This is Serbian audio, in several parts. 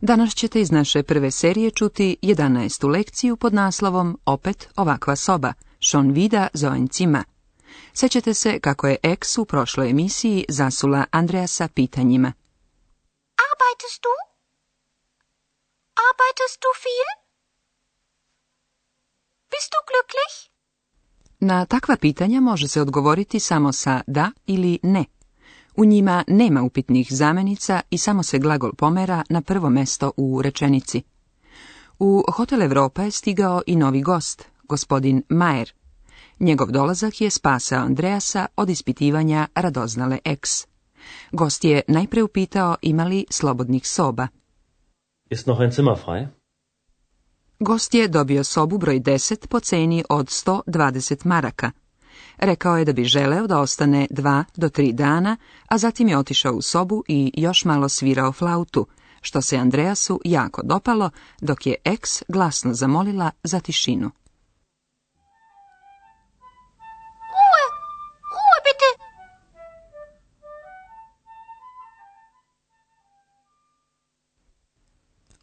Danas ćete iz naše prve serije čuti 11. lekciju pod naslovom Opet ovakva soba, Šon Vida Zoencima. Sećate se kako je Eks u prošloj emisiji zasula Andreasa pitanjima. Arbeitest du? Arbeitest du viel? Bist du glücklich? Na takva pitanja može se odgovoriti samo sa da ili ne. U njima nema upitnih zamenica i samo se glagol pomera na prvo mesto u rečenici. U Hotel Europa je stigao i novi gost, gospodin Majer. Njegov dolazak je spasao Andreasa od ispitivanja radoznale ex. Gost je najpre upitao imali slobodnih soba. Ist noch ein Zimmer frei? Gost je dobio sobu broj 10 po ceni od 120 maraka. Rekao je da bi želeo da ostane dva do tri dana, a zatim je otišao u sobu i još malo svirao flautu, što se Andreasu jako dopalo, dok je eks glasno zamolila za tišinu.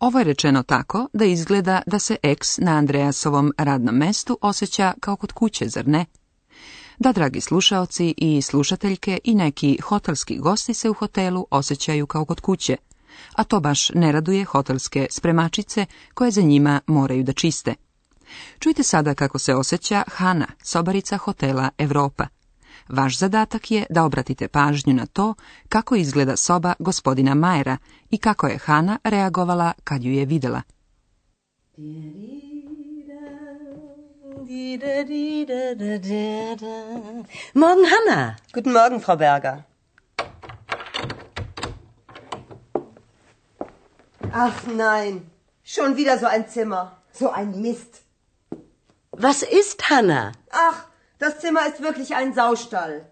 Ovo je rečeno tako da izgleda da se eks na Andreasovom radnom mestu osjeća kao kod kuće, zar ne? da dragi slušaoci i slušateljke i neki hotelski gosti se u hotelu osjećaju kao kod kuće, a to baš ne raduje hotelske spremačice koje za njima moraju da čiste. Čujte sada kako se osjeća Hana, sobarica hotela Europa. Vaš zadatak je da obratite pažnju na to kako izgleda soba gospodina Majera i kako je Hana reagovala kad ju je videla. Morgen, Hanna. Guten Morgen, Frau Berger. Ach nein, schon wieder so ein Zimmer. So ein Mist. Was ist, Hanna? Ach, das Zimmer ist wirklich ein Saustall.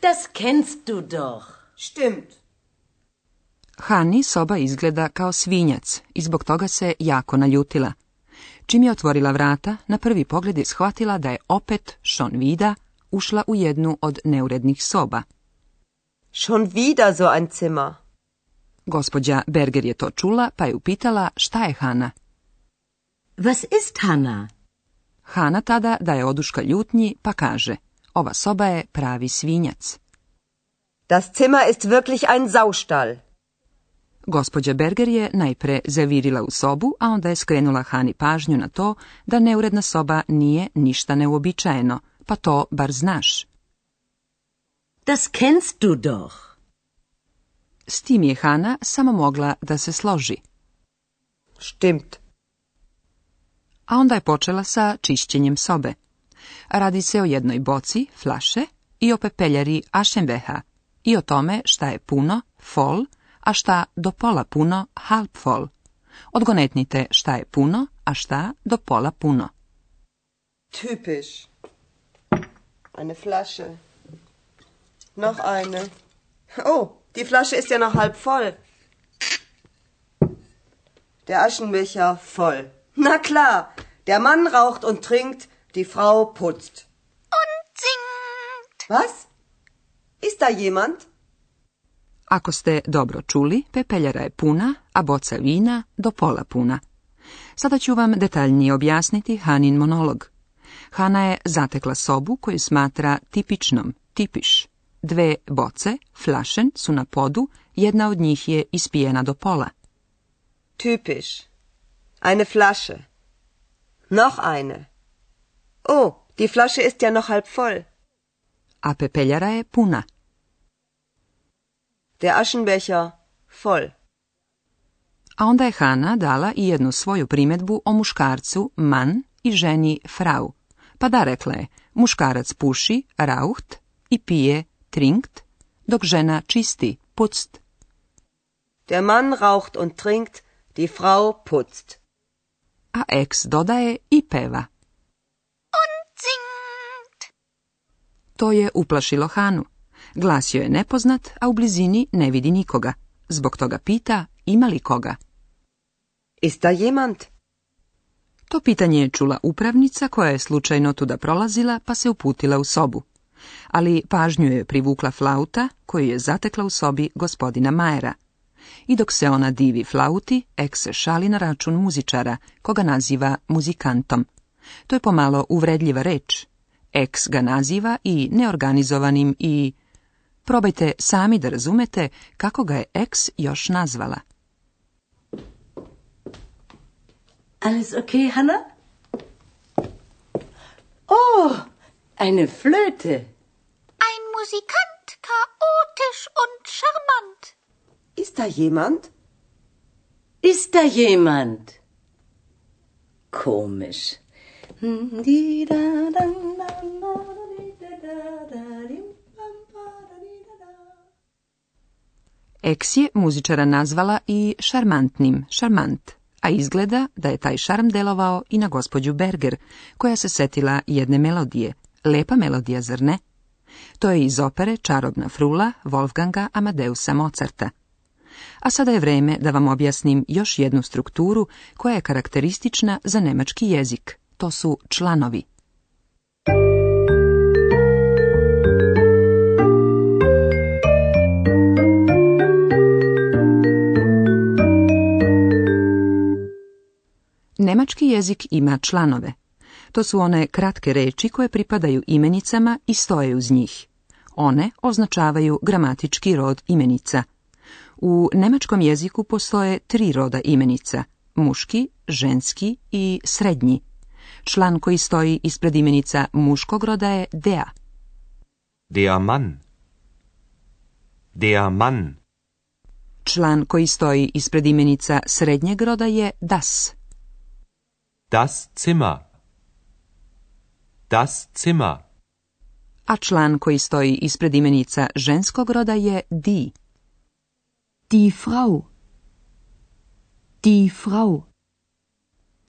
Das kennst du doch. Stimmt. Hani soba izgleda kao svinjac i zbog toga se jako naljutila. Čim je otvorila vrata, na prvi pogled je shvatila da je opet šon vida ušla u jednu od neurednih soba. Šon vida, so ein Zimmer. Gospođa Berger je to čula, pa je upitala šta je Hana. Was ist Hana? Hana tada daje oduška ljutnji, pa kaže, ova soba je pravi svinjac. Das Zimmer ist wirklich ein Saustall. Gospođa Berger je najpre zavirila u sobu, a onda je skrenula Hani pažnju na to da neuredna soba nije ništa neuobičajeno, pa to bar znaš. Das kennst du doch. S tim je Hana samo mogla da se složi. Stimmt. A onda je počela sa čišćenjem sobe. Radi se o jednoj boci, flaše i o pepeljari Aschenbeha, i o tome šta je puno, fol, a šta do pola puno half full. Odgonetnite šta je puno, a šta do pola puno. Typisch. Eine Flasche. Noch eine. Oh, die Flasche ist ja noch halb voll. Der Aschenbecher voll. Na klar, der Mann raucht und trinkt, die Frau putzt. Und singt. Was? Ist da jemand? Ako ste dobro čuli, pepeljara je puna, a boca vina do pola puna. Sada ću vam detaljnije objasniti Hanin monolog. Hana je zatekla sobu koju smatra tipičnom, tipiš. Dve boce, flašen, su na podu, jedna od njih je ispijena do pola. Typisch. Eine Flasche. Noch eine. Oh, die Flasche ist ja noch halb voll. A pepeljara je puna. Der Aschenbecher voll. A onda je Hana dala i jednu svoju primjedbu o muškarcu man i ženi frau. Pa da rekla je, muškarac puši, raucht i pije, trinkt, dok žena čisti, putzt. Der man raucht und trinkt, die Frau putzt. A ex dodaje i peva. Und singt. To je uplašilo Hanu. Glasio je nepoznat, a u blizini ne vidi nikoga. Zbog toga pita ima li koga. Ista jemant? To pitanje je čula upravnica koja je slučajno tuda prolazila pa se uputila u sobu. Ali pažnju je privukla flauta koju je zatekla u sobi gospodina Majera. I dok se ona divi flauti, Ek se šali na račun muzičara, koga naziva muzikantom. To je pomalo uvredljiva reč. Eks ga naziva i neorganizovanim i Probajte sami da razumete kako ga je ex još nazvala. Alles okay, Hanna? Oh, eine Flöte. Ein Musikant, chaotisch und charmant. Ist da jemand? Ist da jemand? Komisch. Hm, di da, da, da, da. Eks je muzičara nazvala i šarmantnim, šarmant, a izgleda da je taj šarm delovao i na gospođu Berger, koja se setila jedne melodije. Lepa melodija, zar ne? To je iz opere Čarobna frula Wolfganga Amadeusa Mozarta. A sada je vreme da vam objasnim još jednu strukturu koja je karakteristična za nemački jezik. To su članovi. Nemački jezik ima članove. To su one kratke reči koje pripadaju imenicama i stoje uz njih. One označavaju gramatički rod imenica. U nemačkom jeziku postoje tri roda imenica, muški, ženski i srednji. Član koji stoji ispred imenica muškog roda je dea. Der Član koji stoji ispred imenica srednjeg roda je das. Das Zimmer. Das Zimmer. A član koji stoji ispred imenica ženskog roda je di. Die Frau. Die Frau.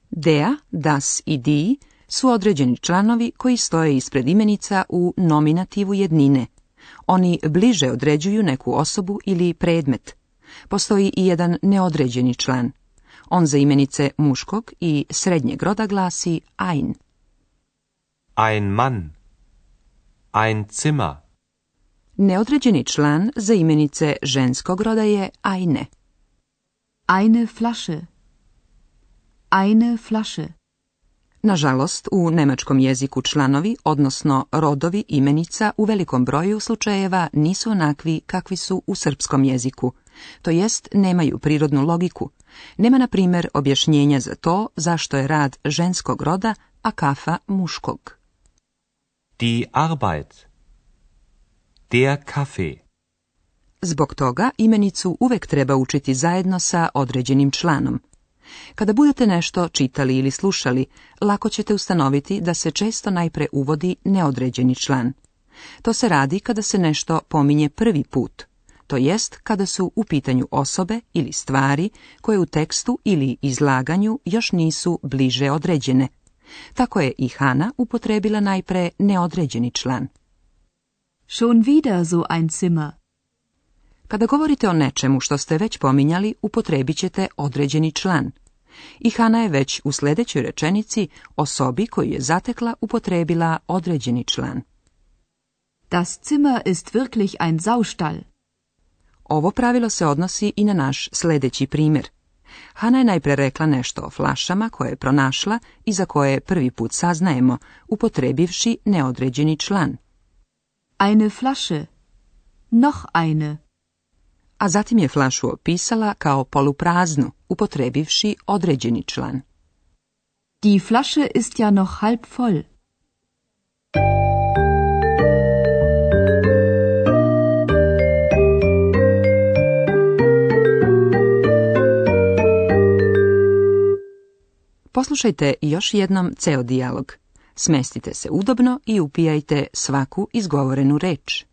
Der, das i di su određeni članovi koji stoje ispred imenica u nominativu jednine. Oni bliže određuju neku osobu ili predmet. Postoji i jedan neodređeni član. On za imenice muškog i srednjeg roda glasi ein. Ein Mann. Ein Neodređeni član za imenice ženskog roda je eine. Eine Flasche. Eine Flasche. Nažalost, u nemačkom jeziku članovi, odnosno rodovi imenica u velikom broju slučajeva nisu onakvi kakvi su u srpskom jeziku, to jest nemaju prirodnu logiku – nema, na primjer, objašnjenja za to zašto je rad ženskog roda, a kafa muškog. Die Arbeit. Der Kaffee. Zbog toga imenicu uvek treba učiti zajedno sa određenim članom. Kada budete nešto čitali ili slušali, lako ćete ustanoviti da se često najpre uvodi neodređeni član. To se radi kada se nešto pominje prvi put to jest kada su u pitanju osobe ili stvari koje u tekstu ili izlaganju još nisu bliže određene. Tako je i Hana upotrebila najpre neodređeni član. Schon wieder so ein Zimmer. Kada govorite o nečemu što ste već pominjali, upotrebit ćete određeni član. I Hana je već u sljedećoj rečenici osobi koju je zatekla upotrebila određeni član. Das Zimmer ist wirklich ein Saustall. Ovo pravilo se odnosi i na naš sljedeći primjer. Hana je najpre rekla nešto o flašama koje je pronašla i za koje prvi put saznajemo, upotrebivši neodređeni član. Eine Flasche. Noch eine. A zatim je flašu opisala kao polupraznu, upotrebivši određeni član. Die Flasche ist ja noch halb voll. Poslušajte još jednom ceo dijalog. Smestite se udobno i upijajte svaku izgovorenu reč.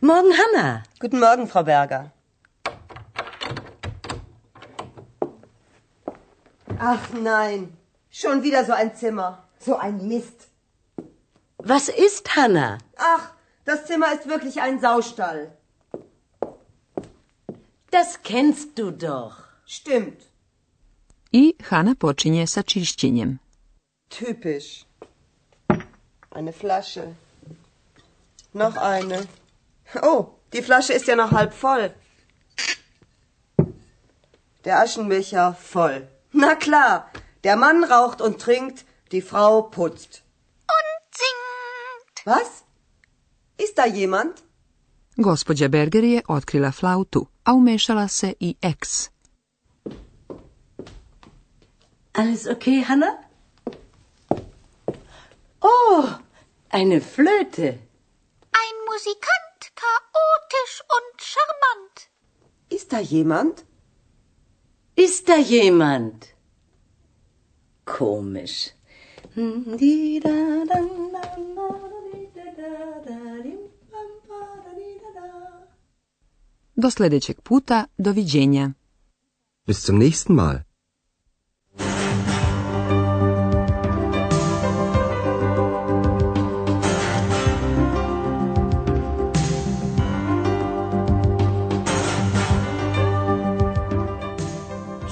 Morgen, Hanna. Guten Morgen, Frau Berger. Ach nein, schon wieder so ein Zimmer. So ein Mist. Was ist, Hanna? Ach, das Zimmer ist wirklich ein Saustall. Das kennst du doch. Stimmt. I Hanna počinje sa čišćenjem. Typisch. Eine Flasche. Noch eine. Oh, die Flasche ist ja noch halb voll. Der Aschenbecher voll. Na klar, der Mann raucht und trinkt, die Frau putzt. Und singt. Was? Ist da jemand? Gospodja Berger je otkrila flautu, a umešala se i ex. Alles okay, Hanna? Oh, eine Flöte. Musikant, chaotisch und charmant. Ist da jemand? Ist da jemand? Komisch. Do sljedećeg puta, doviđenja. Bis zum nächsten Mal.